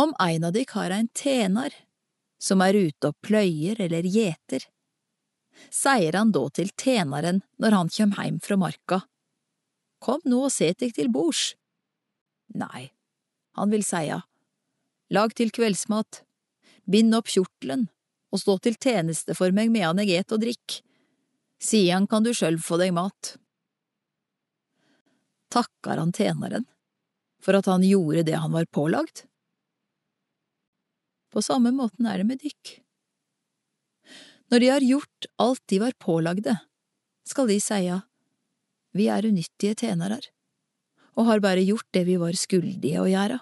Om ein av dykk har ein tenar, som er ute og pløyer eller gjeter, seier han da til tenaren når han kjem heim fra marka, Kom nå og set deg til bords. Nei, han vil seia, lag til kveldsmat, bind opp kjortelen og stå til tjeneste for meg medan eg et og drikk, sidan kan du sjølv få deg mat. Takkar han tjeneren for at han gjorde det han var pålagd? På samme måten er det med dykk. Når de har gjort alt de var pålagde, skal de seia, vi er unyttige tjenarar, og har bare gjort det vi var skuldige å gjøre.